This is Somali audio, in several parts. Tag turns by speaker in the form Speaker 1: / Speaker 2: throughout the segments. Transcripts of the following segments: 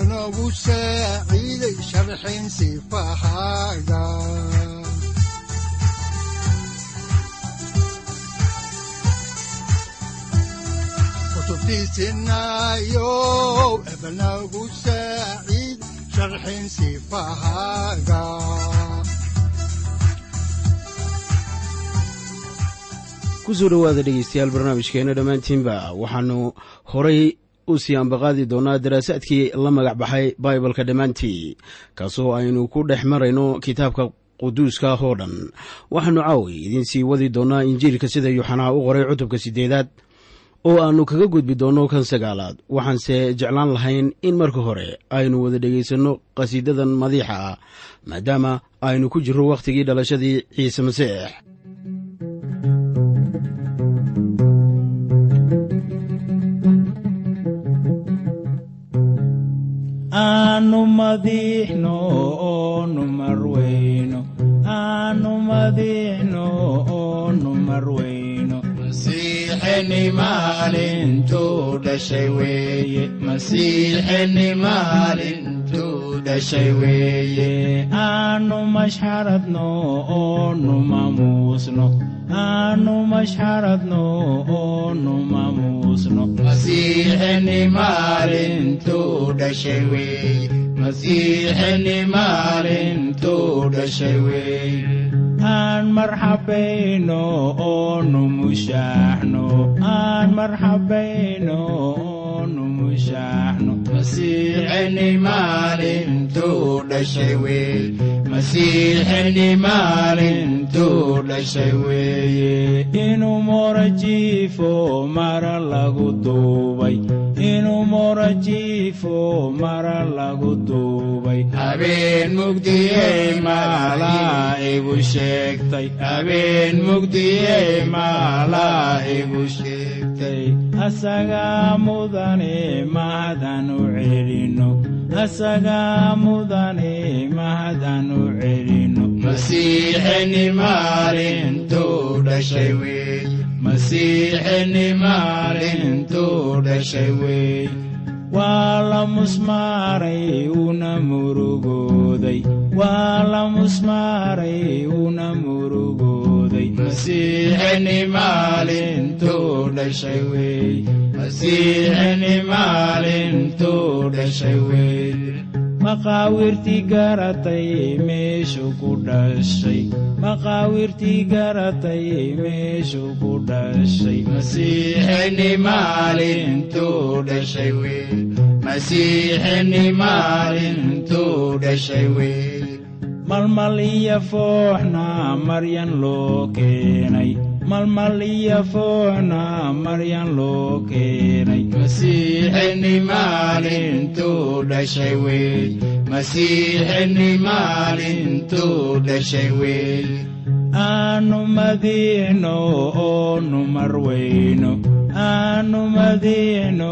Speaker 1: wuxunogu saaciiday sharxin sifahaaga kutubtiisinaayo ebnagu saaciid
Speaker 2: dhowaada dhegeystayaal barnaamijkeena dhammaantiinba waxaannu horay u sii ambaqaadi doonaa daraasaadkii la magac baxay baibalka dhammaantii kaasoo aynu ku dhex marayno kitaabka quduuska oo dhan. Waxaannu caawi idiin sii wadi doonnaa injiilka sida yuuxanaa u qoray cutubka siddeedaad oo aannu kaga gudbi doonno kan sagaalaad. Waxaanse jeclaan lahayn in marka hore aynu wada dhegaysanno qhasiidadan madiixa ah maadaama aynu ku jirro wakhtigii dhalashadii ciise masiix
Speaker 3: aanu madiixno oonu marweyno aanu madiixno oonu marweyno masiixeni maalintuu dhashay weeye masiixeni maalintuu dhashay weeye aanu mashxaradno oonu mamuusno aanu mashxaradno oonu mamuusno masiixeni maalintuu dhashay weeye masiixeni maalintuu dhashay weeye aan marxabayno oonu mushaaxno aan marxabayno oonu mushaaxno masiixeni maalintuu dhashay weeye masiixeni maalintuu dhashay weeye inuu morajiifo mara lagu duubay inuu morajiifo mara lagu duubay habeen mugdiyey maalaa igu sheegtay habeen mugdiyey maalaa igu sheegtay asagaa mudane mahadanu celino asagaa mudane mahadanu celino masiixeni maalintuu dhashay weeye masiixeni maalintuu dhashay weeye waa la musmaaray una murugooday waa la musmaaray una murugooday masiixeni maalintuu dhashay weeye masiixeni maalintuu dhashay weeye maqaawirtii garatay meeshuu ku dhashay. Maqaawirtii garatay meeshuu ku dhashay. Masiixeni maalintuu dhashay weye masiixeni maalintuu dhashay weye malmal iyo fooxna maryan loo keenay malmal iyo fooxna maryan loo keenay masiixeni maalintuu dhashay weeye masiixeni maalintuu dhashay aanu madiixno oonu marweyno aanu madiixno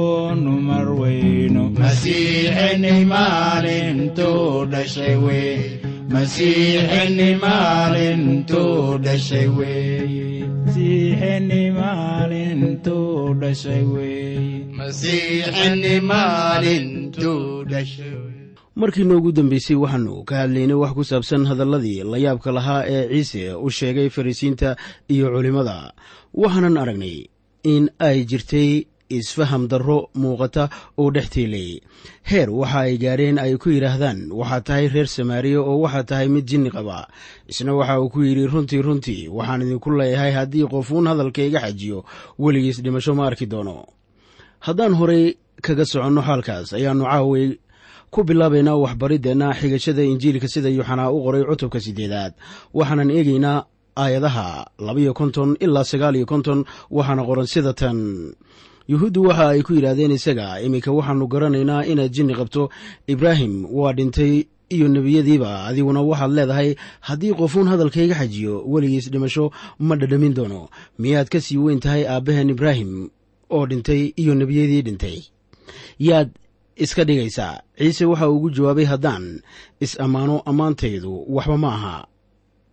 Speaker 3: oonu marweyno masiixeni maalintuu dhashay weeye masiixeni maalintuu dhashay weeye masiixeni maalintuu dhashay weeye masiixeni maalintuu dhashay
Speaker 2: markii noogu dambeysay waxaannu ka hadlaynay wax ku saabsan hadalladii layaabka lahaa ee ciise u sheegay farisiinta iyo culimmada waxaanan aragnay in ay jirtay isfaham darro muuqata oo dhex tiilay heer waxa ay gaadheen ay ku yidhaahdaan waxaad tahay reer samaariya oo waxaad tahay mid jinni qaba. Isna waxa uu ku yidhi runtii runtii waxaan idinku leeyahay haddii qofuun hadalka iga xajiyo weligiis dhimasho ma arki doono. Haddaan horay kaga soconno xaalkaas ayaannu caaway ku bilaabaynaa waxbariddeenna xigashada injiilka sida yuuxanaa u qoray cutubka siddeedaad waxaanan eegaynaa aayadaha labayo konton ilaa sagaal konton waxaana qoran sida tan yuhuuddu waxa ay ku yidhaahdeen isaga iminka waxaannu garanaynaa inaad jinni qabto. Ibraahim waa dhintay iyo nebiyadiiba adiguna waxaad leedahay haddii qofuun hadalkayga xajiyo weligiis dhimasho ma dhadhamin doono. Miyaad ka sii weyn tahay aabbaheen ibraahim oo dhintay iyo nebiyadii dhintay. Yaad iska dhigaysaa. Ciise waxa ugu jawaabay haddaan is ammaano ammaantaydu waxba ma aha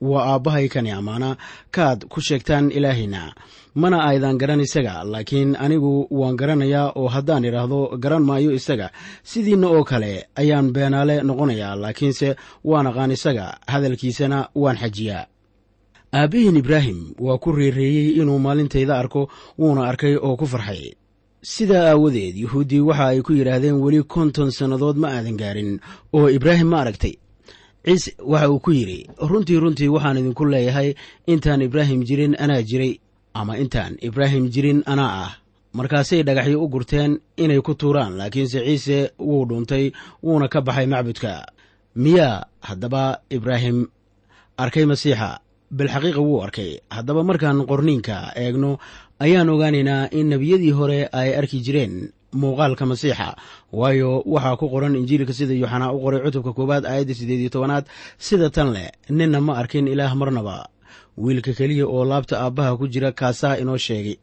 Speaker 2: waa aabbahay kani ammaana kaad ku sheegtaan ilaahayna. Mana aydan garan isaga laakiin anigu waan garanayaa oo haddaan idhaahdo garan maayo isaga. Sidiinna oo kale ayaan beenaale noqonayaa laakiinse waan aqaan isaga hadalkiisana waan xajiyaa. Aabbahiin ibraahim waa ku reereeyey inuu maalintayda arko wuuna arkay oo ku farxay. Sidaa aawadeed yuhuuddii waxa ay ku yidhaahdeen weli konton sannadood ma aadan gaarin oo ibraahim ma aragtay ciise waxa uu ku yidhi runtii runtii waxaan idinku leeyahay intaan ibraahim jirin anaa jiray ama intaan ibraahim jirin anaa ah. Markaasay dhagaxyo u gurteen inay ku tuuraan laakiinse ciise wuu dhuuntay wuuna ka baxay macbudka. Miyaa haddaba ibraahim arkay masiixa bilxaqiiqa wuu arkay. Haddaba markaan qorniinka eegno ayaan ogaanaynaa in nebiyadii hore ay arki jireen muuqaalka masiixa. Waayo waxaa ku qoran injiilka sida yuuxanaa u qoray cutubka koowaad aayadda siddeed iyo tobanaad sida tan leh ninna ma arkin ilaah marnaba. Wiilka keliya oo laabta aabbaha ku jira kaasaa inoo sheegay.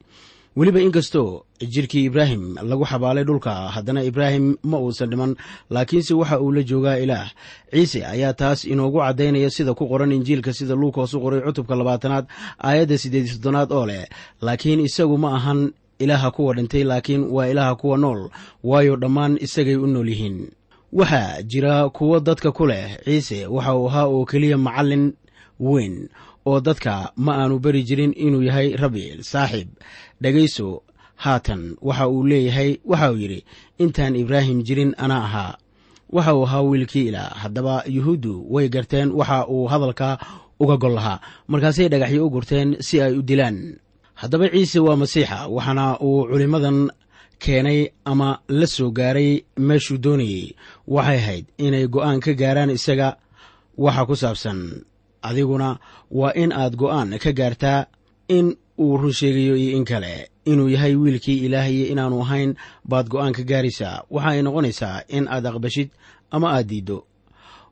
Speaker 2: Weliba inkastoo jirkii ibraahim lagu xabaalay dhulka haddana ibraahim ma uusan dhiman laakiinse waxa uu la joogaa ilaah. Ciise ayaa taas inoogu caddaynaya sida ku qoran injiilka sida luukas u qoray cutubka labaatanaad aayadda siddeed iyo soddonaad oo leh laakiin isagu ma ahan ilaaha kuwa dhintay laakiin waa ilaaha kuwa nool waayo dhammaan isagay u nool yihiin. Waxaa jira kuwo dadka ku leh ciise waxa uu ahaa oo keliya macallin weyn oo dadka ma aanu beri jirin inuu yahay rabbi saaxiib dhegayso haatan waxa uu leeyahay waxa uu yidhi intaan ibraahim jirin anaa ahaa. Waxa uu ahaa wiilkii ilaah haddaba yuhuuddu way garteen waxa uu hadalka uga gol lahaa. Markaasay dhagaxyo u gurteen si ay u dilaan haddaba ciise waa masiixa waxaana uu culimmadan keenay ama la soo gaaray meeshuu doonayey waxay ahayd inay go'aan ka gaaraan isaga waxa ku saabsan adiguna waa in aad go'aan ka gaartaa in uu run sheegayo iyo in kale. Inuu yahay wiilkii ilaah iyo inaanu ahayn baad go'aan ka gaaraysaa. Waxa ay noqonaysaa in aad aqbashid ama aad diiddo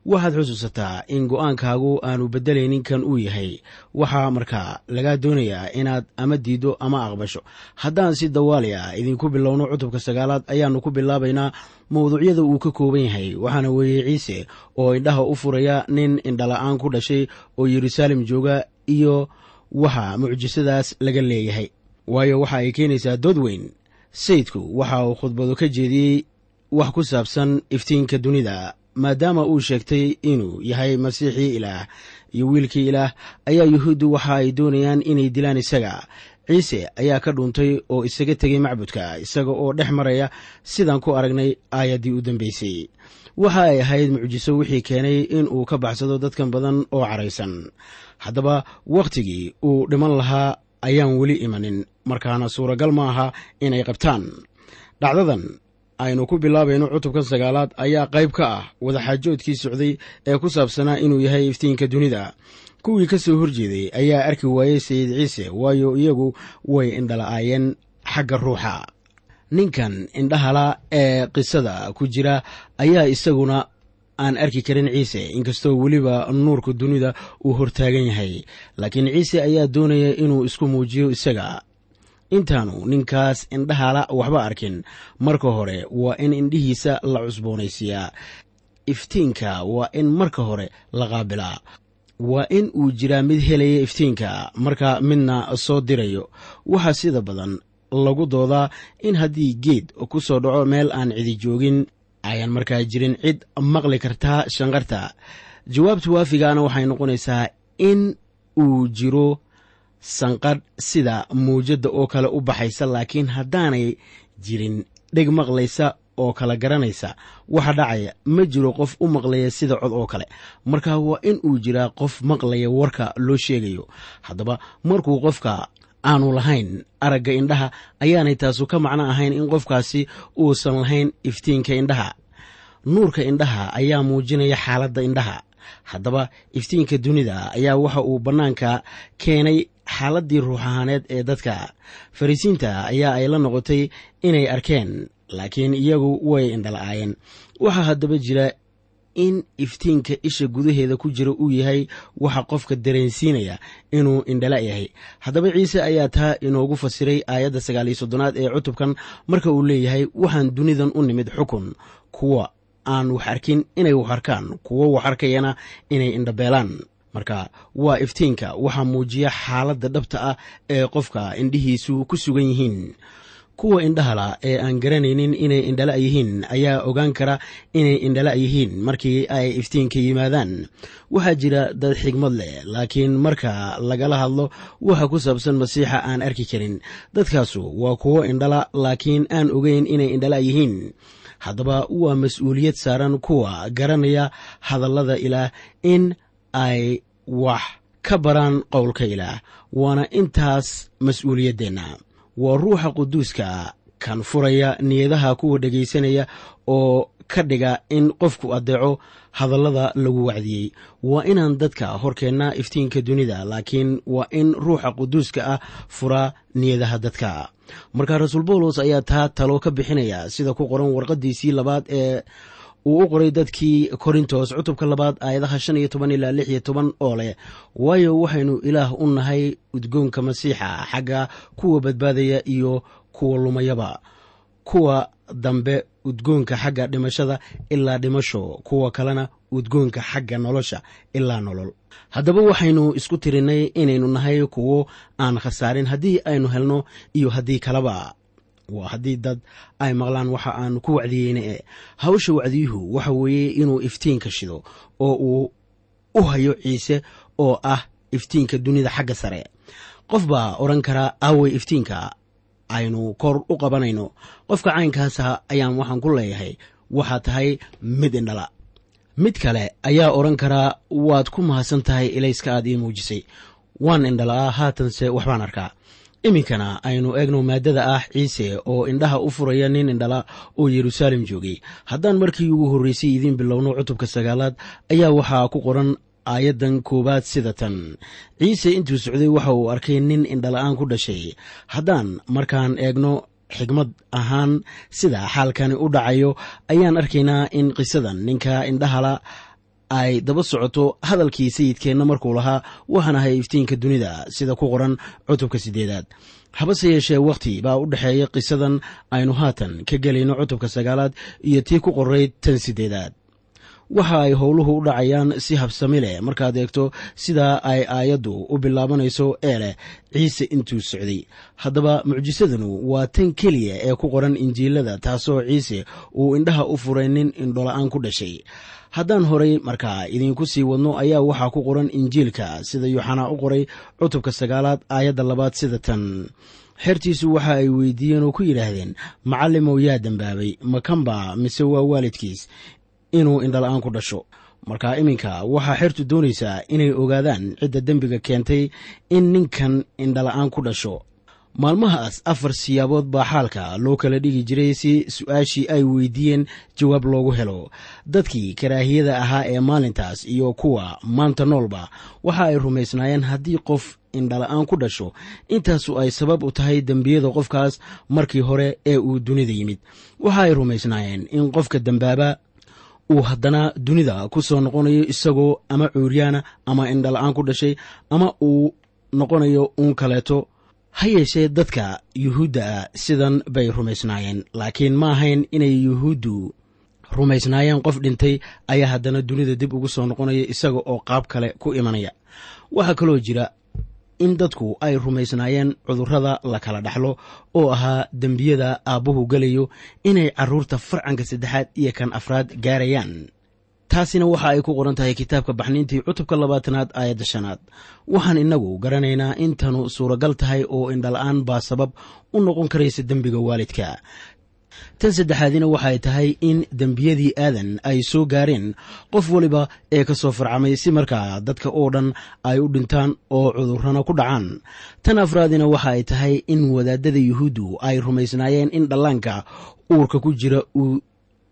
Speaker 2: waxaad xusuusataa in go'aankaagu aanu beddelaynin kan uu yahay. Waxaa markaa lagaa doonayaa inaad ama diiddo ama aqbasho. Haddaan si dawaali ah idinku bilowno cutubka sagaalaad ayaannu ku bilaabaynaa mawduucyada uu ka kooban yahay. Waxaana weeye ciise oo indhaha u furaya nin indhala'aan ku dhashay oo yeruusaalem jooga iyo waxa mucjisadaas laga leeyahay. Waayo waxa ay keenaysaa dood weyn. Sayidku waxa uu khudbadu ka jeediyey wax ku saabsan iftiinka dunida maadaama uu sheegtay inuu yahay masiixii ilaah iyo wiilkii ilaah ayaa yuhuuddu waxa ay doonayaan inay dilaan isaga. Ciise ayaa ka dhuuntay oo isaga tegay macbudka isaga oo dhex maraya sidaan ku aragnay aayaddii u dambaysay waxa ay ahayd mucjiso wixii keenay in uu ka baxsado dadkan badan oo caraysan. Haddaba wakhtigii uu dhiman lahaa ayaan weli imanin markaana suuragal ma aha inay qabtaan. Dhacdadan aynu ku bilaabayno cutubkan sagaalaad ayaa qayb ka ah wadaxaajoodkii socday ee ku saabsanaa inuu yahay iftiinka dunida. Kuwii ka soo horjeeday ayaa arki waayey sayid ciise waayo iyagu way indhala'aayeen xagga ruuxa. Ninkan indhahala ee qisada ku jira ayaa isaguna aan arki karin ciise inkastoo weliba nuurka dunida uu hortaagan yahay. Laakiin ciise ayaa doonaya inuu isku muujiyo isaga intaanu ninkaas indhahala waxba arkin. Marka hore waa in indhihiisa la cusboonaysiiyaa. Iftiinka waa in marka hore la qaabilaa. Waa in uu jiraa mid helaya iftiinka marka midna soo dirayo. Waxaa sida badan lagu doodaa in haddii geed ku soo dhaco meel aan cidi joogin ayaan markaa jirin cid maqli kartaa shanqarta. Jawaabta waafigaana waxay noqonaysaa in uu jiro sanqadh sida muujadda oo kale u baxaysa laakiin haddaanay jirin dheg maqlaysa oo kala garanaysa waxa dhacaya ma jiro qof u maqlaya sida cod oo kale. Marka waa in uu jiraa qof maqlaya warka loo sheegayo. Haddaba markuu qofka aanu lahayn aragga indhaha ayaanay taasu ka macno ahayn in qofkaasi uusan lahayn iftiinka indhaha. Nuurka indhaha ayaa muujinaya xaaladda indhaha. Haddaba iftiinka dunida ayaa waxa uu bannaanka keenay xaaladdii ruux ahaaneed ee dadka. Fariisiinta ayaa ay la noqotay inay arkeen laakiin iyagu way indhala'aayeen waxaa haddaba jira in iftiinka isha gudaheeda ku jira uu yahay waxa qofka dareensiinaya inuu indhala yahay. Haddaba ciise ayaa taa inoogu fasiray aayadda sagaaliyo soddonaad ee cutubkan marka uu leeyahay waxaan dunidan u nimid xukun kuwa aan wax arkin inay wax arkaan kuwo wax arkayana inay indhabeelaan marka waa iftiinka waxaa muujiya xaaladda dhabta ah ee qofka indhihiisu ku sugan yihiin. Kuwa indhahala ee aan garanaynin inay indhala yihiin ayaa ogaan kara inay indhala yihiin markii ay iftiinka yimaadaan. Waxaa jira dad xigmad leh laakiin marka lagala hadlo waxa ku saabsan masiixa aan arki karin. Dadkaasu waa kuwo indhala laakiin aan ogeyn inay indhala yihiin. Haddaba waa mas'uuliyad saaran kuwa garanaya hadallada ilaah in ay wax ka baraan qowlka ilaah waana intaas mas'uuliyaddeenna waa ruuxa quduuska kan furaya niyadaha kuwa dhegaysanaya oo ka dhiga in qofku addeeco hadallada lagu wacdiyey. Waa inaan dadka horkeenna iftiinka dunida laakiin waa in ruuxa quduuska ah furaa niyadaha dadka. Marka rasuul bawlos ayaa taa talo ka bixinaya sida ku qoran warqadiisii labaad ee uu u qoray dadkii korintos. Cutubka labaad aayadaha shan iyo toban ilaa lix iyo toban oo leh waayo waxaynu ilaah u nahay udgoonka masiixa xagga kuwa badbaadaya iyo kuwa lumayaba kuwa dambe udgoonka xagga dhimashada ilaa dhimasho kuwa kalena udgoonka xagga nolosha ilaa nolol. Haddaba waxaynu isku tirinay inaynu nahay kuwo aan khasaarin haddii aynu helno iyo haddii kaleba waa haddii dad ay maqlaan waxa aan ku wacdiyeyna e hawsha wacdiyuhu waxa weeye inuu iftiinka shido oo uu u hayo ciise oo ah iftiinka dunida xagga sare. Qof baa odhan karaa aawey iftiinka aynu kor u qabanayno. Qofka caynkaasa ayaan waxaan ku leeyahay waxaa tahay mid indhala. Mid kale ayaa odhan karaa waad ku mahadsan tahay ilayska aad ii muujisay. Waan indhalaa haatanse waxbaan arkaa iminkana aynu eegno maaddada ah ciise oo indhaha u furaya nin indhala oo yeruusaalem joogay haddaan markii ugu horreysay idiin bilowno cutubka sagaalaad ayaa waxaa ku qoran aayaddan koowaad sida tan. Ciise intuu socday waxa uu arkay nin indhala-aan ku dhashay. Haddaan markaan eegno xigmad ahaan sida xaalkani u dhacayo ayaan arkaynaa in qisadan ninka indhahala ay daba socoto hadalkii sayidkeenna markuu lahaa waxaan ahay iftiinka dunida sida ku qoran cutubka siddeedaad. Habase yeeshee wakhti baa u dhexeeya qisadan aynu haatan ka gelayno cutubka sagaalaad iyo tii ku qorayd tan siddeedaad. Waxa ay howluhu u dhacayaan si habsami leh markaad eegto sidaa ay aayaddu u bilaabanayso ee leh ciise intuu socday. Haddaba mucjisadanu waa tan keliya ee ku qoran injiilada taasoo ciise uu indhaha u furay nin indhola-aan ku dhashay haddaan horay markaa idiinku sii wadno ayaa waxaa ku qoran injiilka. Sida yuuxanaa u qoray cutubka sagaalaad aayadda labaad sida tan. Xertiisu waxa ay weydiiyeen oo ku yidhaahdeen macallimow yaa dembaabay makanba mise waa waalidkiis inuu indhala-aan ku dhasho. Marka iminka waxaa xertu doonaysaa inay ogaadaan cidda dembiga keentay in ninkan indhala-aan ku dhasho maalmahaas afar siyaabood baa xaalka loo kala dhigi jiray si su'aashii ay weydiiyeen jawaab loogu helo. Dadkii karaahiyada ahaa ee maalintaas iyo kuwa maanta noolba waxa ay rumaysnaayeen haddii qof indhala-aan ku dhasho. Intaasu ay sabab u tahay dembiyada qofkaas markii hore ee uu dunida yimid. Waxa ay rumaysnaayeen in qofka dembaaba uu haddana dunida ku soo noqonayo isagoo ama cuuryaana ama indhala-aan ku dhashay ama uu noqonayo uun kaleeto ha yeeshee dadka yuhuudda ah sidan bay rumaysnaayeen. Laakiin ma ahayn inay yuhuuddu rumaysnaayeen. Qof dhintay ayaa haddana dunida dib ugu soo noqonaya isaga oo qaab kale ku imanaya. Waxaa kaloo jira in dadku ay rumaysnaayeen cudurrada la kala dhaxlo oo ahaa dembiyada aabbuhu gelayo inay carruurta farcanka saddexaad iyo kan afraad gaarayaan taasina waxa ay ku qoran tahay kitaabka baxniintii cutubka labaatanaad aayadda shanaad. Waxaan innagu garanaynaa intanu suuragal tahay oo indhala-aan baa sabab u noqon karaysa dembiga waalidka. Tan saddexaadina waxay tahay in dembiyadii aadan ay soo gaareen qof waliba ee ka soo farcamay si markaa dadka oo dhan ay u dhintaan oo cudurrana ku dhacaan. Tan afraadina waxa ay tahay in wadaadada yuhuuddu ay rumaysnaayeen in dhallaanka uurka ku jira uu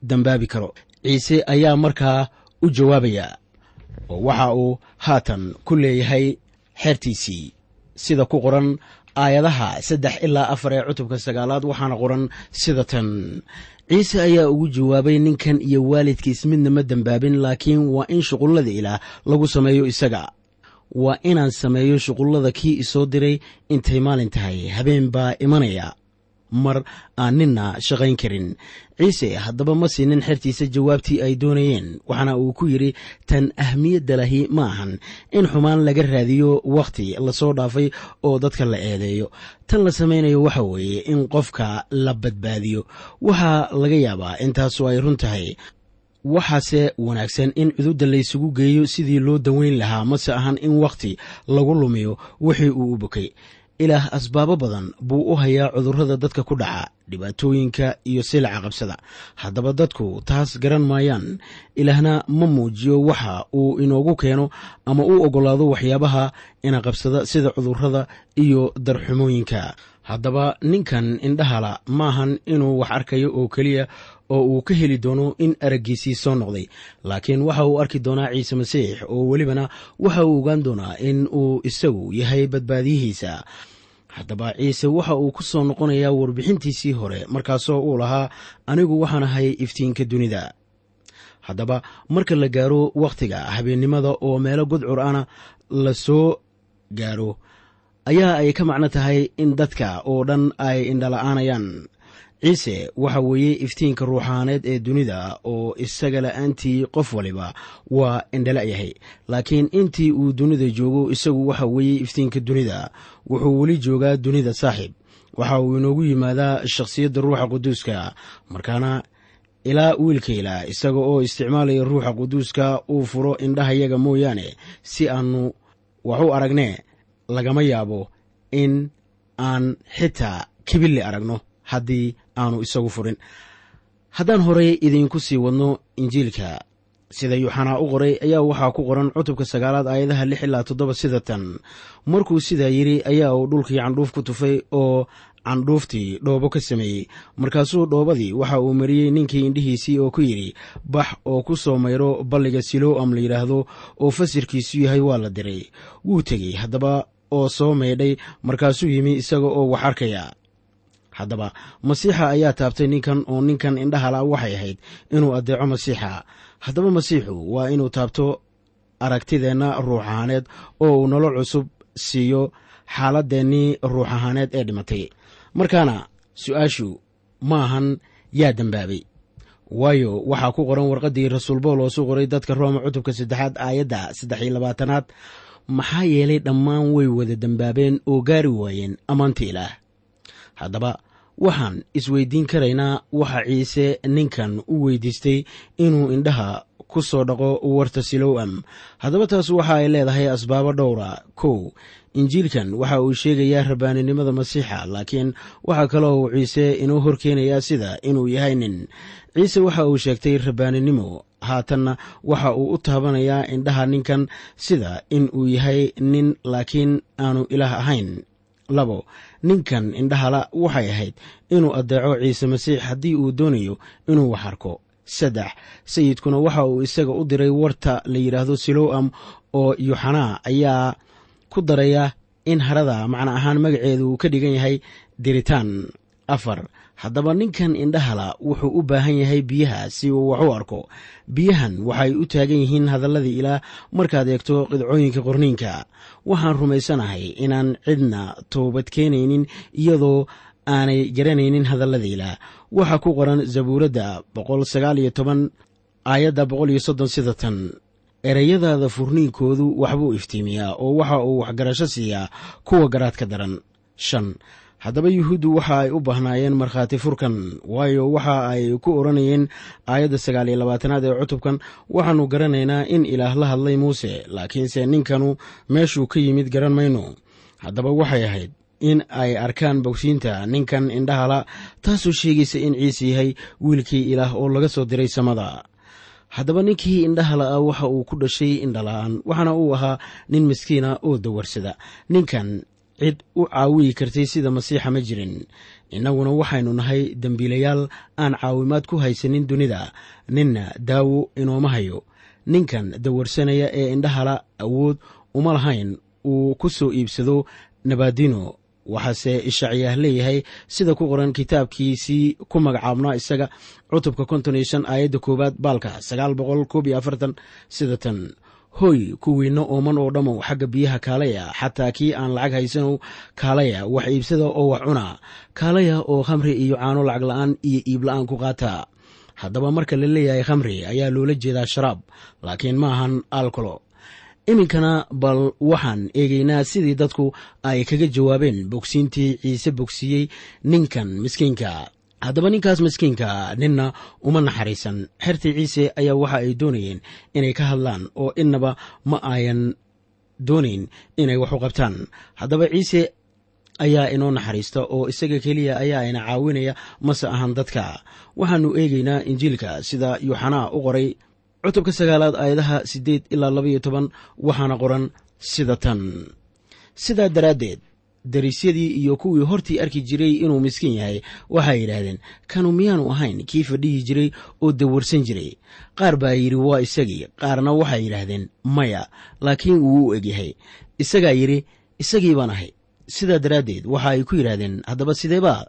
Speaker 2: dambaabi karo ciise ayaa markaa u jawaabaya oo waxa uu haatan ku leeyahay xeertiisii sida ku qoran aayadaha saddex ilaa afar ee cutubka sagaalaad waxaana qoran sida tan. Ciise ayaa ugu jawaabay ninkan iyo waalidkiis midna ma dembaabin laakiin waa in shuqullada ilaah lagu sameeyo isaga. Waa inaan sameeyo shuqullada kii isoo diray intay maalin tahay habeen baa imanaya mar aan ninna shaqayn karin. Ciise haddaba ma siinin xertiisa jawaabtii ay doonayeen waxaana uu ku yidhi tan ahmiyadda lahi ma ahan. In xumaan laga raadiyo wakhti la soo dhaafay oo dadka la eedeeyo. Tan la samaynayo waxa weeye in qofka la badbaadiyo. Waxaa laga yaabaa intaasu ay run tahay. Waxaase wanaagsan in cududda laysugu geeyo sidii loo daweyn lahaa mase ahan in wakhti lagu lumiyo wixii uu u bokay ilaah asbaabo badan buu u hayaa cudurrada dadka ku dhaca dhibaatooyinka iyo silaca qabsada. Haddaba dadku taas garan maayaan ilaahna ma muujiyo waxa uu inoogu keeno ama u oggolaado waxyaabaha ina qabsada sida cudurrada iyo darxumooyinka. Haddaba ninkan indhahala maahan inuu wax arkayo oo keliya oo uu ka heli doono in araggiisii soo noqday. Laakiin waxa uu arki doonaa ciise masiix oo welibana waxa uu ogaan doonaa in uu isagu yahay badbaadiyihiisa. Haddaba ciise waxa uu ku soo noqonayaa warbixintiisii hore markaasoo uu lahaa anigu waxaan ahay iftiinka dunida. Haddaba marka la gaaro wakhtiga habeennimada oo meelo gudcur ana la soo gaaro ayaa ay ka macno tahay in dadka oo dhan ay indhala-aanayaan ciise waxa weeye iftiinka ruuxaaneed ee dunida oo isaga la'aantii qof waliba waa indhala-yahay laakiin intii uu dunida joogo isagu waxa weeye iftiinka dunida wuxuu weli joogaa dunida saaxiib. Waxa uu inoogu yimaadaa shakhsiyadda ruuxa quduuska markaana ilaa wiilkayla isaga oo isticmaalaya ruuxa quduuska uu furo indhahayaga mooyaane si aanu wax u aragnee lagama yaabo in aan xitaa kibilli aragno haddii aanu isagu furin. Haddaan horey idiinku sii wadno injiilka sida yuuxanaa u qoray ayaa waxaa ku qoran cutubka sagaalaad aayadaha lix ilaa toddoba sida tan. Markuu sidaa yidhi ayaa uu dhulkii candhuuf ku tufay oo candhuuftii dhoobo ka sameeyey. Markaasuu dhoobadii waxa uu mariyey ninkii indhihiisii oo ku yidhi bax oo ku soo mayro balliga silowam la yidhaahdo oo fasirkiisu yahay waa la diray. Wuu tegey haddaba oo soo maydhay markaasuu yimi isaga oo wax arkaya haddaba. Masiixa ayaa taabtay ninkan oo ninkan indhahala waxay ahayd inuu addeeco masiixa. Haddaba masiixu waa inuu taabto aragtideenna ruux ahaaneed oo uu nolol cusub siiyo xaaladeennii ruux ahaaneed ee dhimatay. Markaana su'aashu ma ahan yaa dembaabay waayo waxaa ku qoran warqaddii rasuul bawlos u qoray dadka rooma cutubka saddexaad aayadda saddex iyo labaatanaad. Maxaa yeelay dhammaan way wada dembaabeen oo gaari waayeen ammaanta ilaah. Haddaba waxaan isweydiin karaynaa waxa ciise ninkan u weydiistay inuu indhaha ku soo dhaqo warta silowam haddaba taas waxa ay leedahay asbaabo dhowra. Kow injiilkan waxa uu sheegayaa rabaaninimada masiixa laakiin waxaa kaloo uu ciise inoo horkeenayaa sida inuu yahay nin. Ciise waxa uu sheegtay rabaaninimo. Haatanna waxa uu u taabanayaa indhaha ninkan sida in uu yahay nin laakiin aanu ilaah ahayn. Labo ninkan indhahala waxay ahayd inuu addeeco ciise masiix haddii uu doonayo inuu wax arko saddex sayidkuna waxa uu isaga u diray warta la yidhaahdo silowam oo yuxanaa ayaa ku daraya in harada macno ahaan magaceedu uu ka dhigan yahay diritaan. Afar haddaba ninkan indhahala wuxuu u baahan yahay biyaha si uu wax u arko. Biyahan waxay u taagan yihiin hadalladii ilaah markaad eegto qidcooyinka qorniinka. Waxaan rumaysanahay inaan cidna toobad keenaynin iyadoo aanay garanaynin hadallada ilaah waxaa ku qoran zabuuradda aayadda boqol iyo soddon sida tan. Ereyadaada furniinkoodu waxbuu iftiimiyaa oo waxa uu waxgarasho siiyaa kuwa garaadka daran. Shan haddaba yuhuuddu waxa ay u baahnaayeen markhaati furkan waayo waxa ay ku odhanayeen aayadda sagaal iyo labaatanaad ee cutubkan waxaannu garanaynaa in ilaah la hadlay muuse laakiinse ninkanu meeshuu ka yimid garan mayno. Haddaba waxay ahayd in ay arkaan bogsiinta ninkan indhahala taasoo sheegaysa in ciise yahay wiilkii ilaah oo laga soo diray samada. Haddaba ninkii indhahala ah waxa uu ku dhashay indhala-aan waxaana uu ahaa nin miskiina oo dawarsada. Ninkan cid u caawiyi kartay sida masiixa ma jirin. Innaguna waxaynu nahay dembiilayaal aan caawimaad ku haysanin dunida. Ninna daawo inooma hayo. Ninkan dawarsanaya ee indhahala awood uma lahayn uu ku soo iibsado nabadino. Waxaase ishacyaah leeyahay sida ku qoran kitaabkiisii ku magacaabnaa isaga cutubka konton iyo shan aayadda koowaad baalka sagaal boqol koob iyo afartan sida tan hoy kuwiinna ooman oo dhammow xagga biyaha kaalaya xataa kii aan lacag haysanow kaalaya wax iibsada oo wax cuna kaalaya oo khamri iyo caano lacag la'aan iyo iibla-aan ku qaata. Haddaba marka la leeyahay khamri ayaa loola jeedaa sharaab laakiin ma ahan alkolo. Iminkana bal waxaan eegaynaa sidii dadku ay kaga jawaabeen bogsiintii ciise bogsiiyey ninkan miskiinka haddaba ninkaas miskiinka ninna uma naxariisan. Xertii ciise ayaa waxa ay doonayeen inay ka hadlaan oo innaba ma ayan doonayn inay wax u qabtaan. Haddaba ciise ayaa inoo naxariista oo isaga keliya ayaa ina caawinaya mase ahan dadka. Waxaannu eegaynaa injiilka sida yuuxanaa u qoray cutubka sagaalaad aayadaha siddeed ilaa labaiyo toban waxaana qoran sida tan. Sidaa daraaddeed dariisyadii iyo kuwii hortii arki jiray inuu miskiin yahay waxay yidhaahdeen kanu miyaanu ahayn? Kii fadhihi jiray oo dawarsan jiray. Qaar baa yidhi waa isagii. Qaarna waxay yidhaahdeen maya. Laakiin wuu u egyahay. Isagaa yidhi isagii baan ahay. Sidaa daraaddeed waxa ay ku yidhaahdeen haddaba sideebaa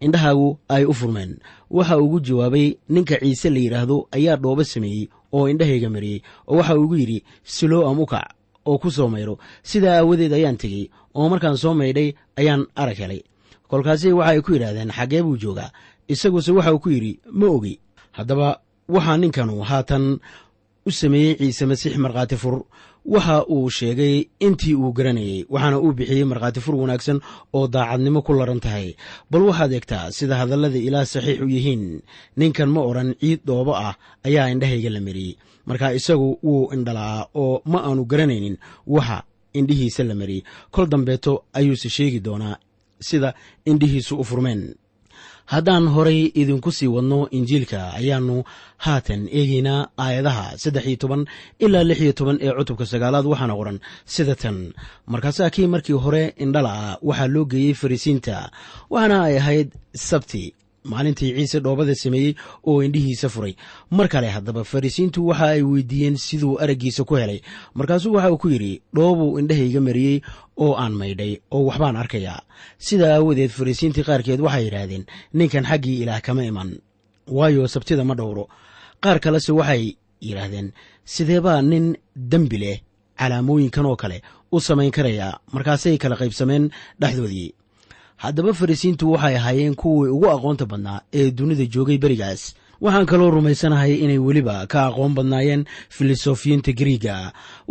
Speaker 2: indhahaagu ay u furmeen. Waxa ugu jawaabay ninka ciise la yidhaahdo ayaa dhoobo sameeyey oo indhahayga mariyey. Oo waxa ugu yidhi siloo am u kac oo ku soo maydho sidaa aawadeed ayaan tegey oo markaan soo maydhay ayaan arag helay. Kolkaasi waxa ay ku yidhaahdeen xaggee buu joogaa? Isaguse waxa uu ku yidhi ma ogi. Haddaba waxaa ninkanu haatan u sameeyey ciise masiix markhaati fur waxa uu sheegay intii uu garanayey waxaana uu bixiyey markhaati fur wanaagsan oo daacadnimo ku laran tahay. Bal waxaad eegtaa sida hadallada ilaah saxiix u yihiin ninkan ma odhan ciid dhoobo ah ayaa indhahayga la mariyey marka isagu wuu indhalaa oo ma aanu garanaynin waxa indhihiisa la mariyey kol dambeeto ayuuse sheegi doonaa sida indhihiisu u furmeen haddaan horay idinku sii wadno injiilka ayaannu haatan eegaynaa aayadaha saddex iyo toban ilaa lix iyo toban ee cutubka sagaalaad waxaana qoran sida tan. Markaasaa kii markii hore indhala waxaa loo geeyey fariisiinta waxaana ay ahayd sabti maalintii ciise dhoobada sameeyey oo indhihiisa furay. Mar kale haddaba fariisiintu waxa ay weydiiyeen siduu araggiisa ku helay. Markaasuu waxa uu ku yidhi dhoobuu indhahayga mariyey oo aan maydhay oo waxbaan arkayaa. Sidaa aawadeed fariisiintii qaarkeed waxay yidhaahdeen ninkan xaggii ilaah kama iman waayo sabtida ma dhowro. Qaar kalese waxay yidhaahdeen sideebaa nin dembi leh calaamooyinkan oo kale u samayn karayaa markaasay kala qaybsameen dhexdoodii haddaba farisiintu waxay ahaayeen kuwii ugu aqoonta badnaa ee dunida joogay berigaas. Waxaan kaloo rumaysanahay inay weliba ka aqoon badnaayeen filosofiyiinta griiga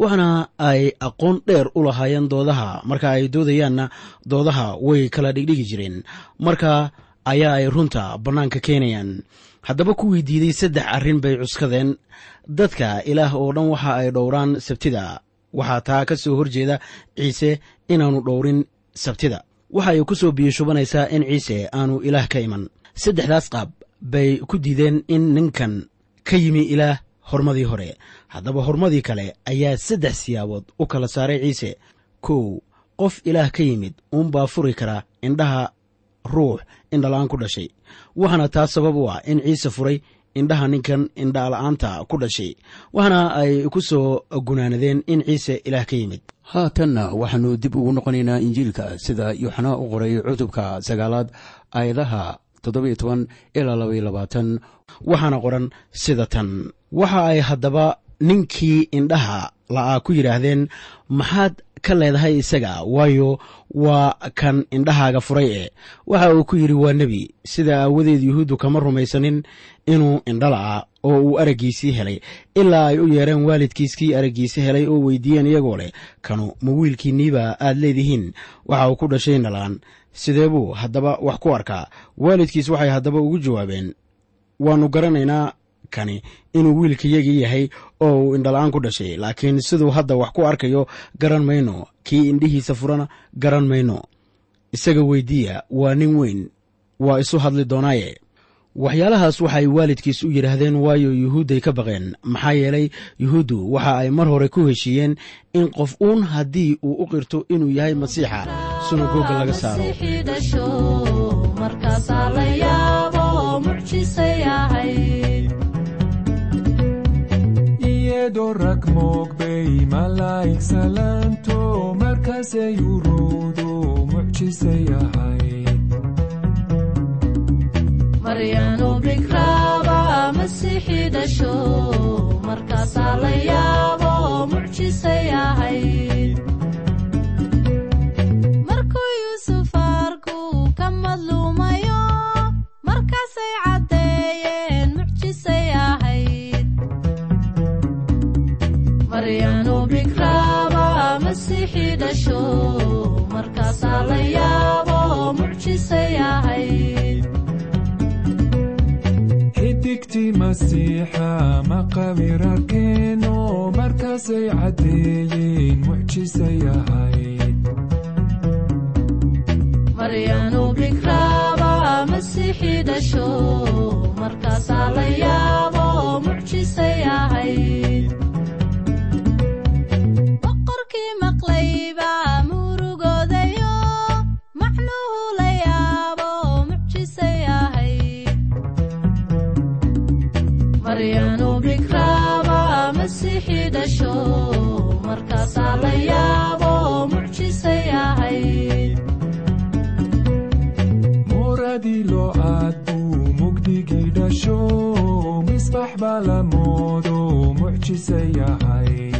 Speaker 2: waxaana ay aqoon dheer u lahaayeen doodaha. Marka ay doodayaanna doodaha way kala dhigdhigi jireen. Marka ayaa ay runta bannaanka keenayaan. Haddaba kuwii diiday saddex arrin bay cuskadeen. Dadka ilaah oo dhan waxa ay dhowraan sabtida. Waxaa taa ka soo horjeeda ciise inaanu dhowrin sabtida waxa ay ku soo biyashubanaysaa in ciise aanu ilaah ka iman. Saddexdaas qaab bay ku diideen in ninkan ka yimi ilaah hormadii hore. Haddaba hormadii kale ayaa saddex siyaabood u kala saaray ciise. Kow qof ilaah ka yimid uunbaa furi kara indhaha ruux indhala-aan ku dhashay waxaana taa sabab u ah in ciise furay indhaha ninkan indhala-aanta ku dhashay waxaana ay ku soo gunaanadeen in ciise ilaah ka yimid haatanna waxaannu dib ugu noqonaynaa injiilka sida yuuxanaa u qoray cutubka sagaalaad aayadaha ilaa waxaana qoran sida tan. Waxa ay haddaba ninkii indhaha la'aa ku yidhaahdeen maxaad ka leedahay isaga. Waayo waa kan indhahaaga furay e waxa uu ku yidhi waa nebi sida aawadeed yuhuuddu kama rumaysanin inuu indhala oo uu araggiisii helay. Ilaa ay u yeereen waalidkiiskii araggiisi helay oo weydiiyeen iyagoo leh kanu ma wiilkiinniiba aad leedihiin? Waxa uu ku dhashay indhalaan sidee buu haddaba wax ku arkaa? Waalidkiis waxay haddaba ugu jawaabeen. Waannu garanaynaa kani inuu wiilkayagii yahay oo uu indhala-aan ku dhashay. Laakiin siduu hadda wax ku arkayo garan mayno. Kii indhihiisa furana garan mayno. Isaga weyddiiya waa nin weyn. Waa isu hadli doonaaye waxyaalahaas waxay waalidkiis u yidhaahdeen waayo yuhuudday ka baqeen. Maxaa yeelay yuhuuddu waxa ay mar hore ku heshiiyeen in qof uun haddii uu u qirto inuu yahay masiixa sunagoga laga saaro
Speaker 4: rag moogbay malaa'ig salaanto markaasay uruudu mucjisay ahayd
Speaker 5: maryaanu bikraaba masiixii dhasho markaasaa la yaabo mucjisay ahayd markuu yuusuf arku ka madluumayo markaasay caddeeyeen mucjisay ahayd maryaanu bikraaba masiixii dhasho markaasaa la yaabo mucjisay ahayd
Speaker 4: xidigtii masiixa maqabir arkeeno markaasay caddeeyeen mucjisay ahayd
Speaker 5: maryaanu bikraaba masiixii dhasho markaasaa la yaabo yaabo mucjisay ahayd
Speaker 4: misbax baa la moodo mucjisay ahayd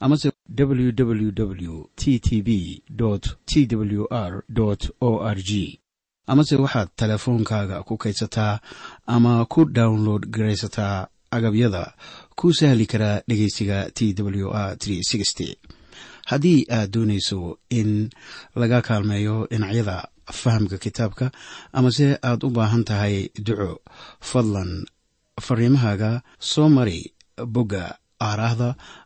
Speaker 2: amase www t t b t w r o r g. Amase waxaad teleefoonkaaga ku kaydsataa ama ku download garaysataa agabyada. Ku sahli karaa dhegeysiga t w r haddii aad doonayso in laga kaalmeeyo dhinacyada fahamka kitaabka amase aad u baahan tahay duco fadlan fariimahaaga soo mari bogga aaraahda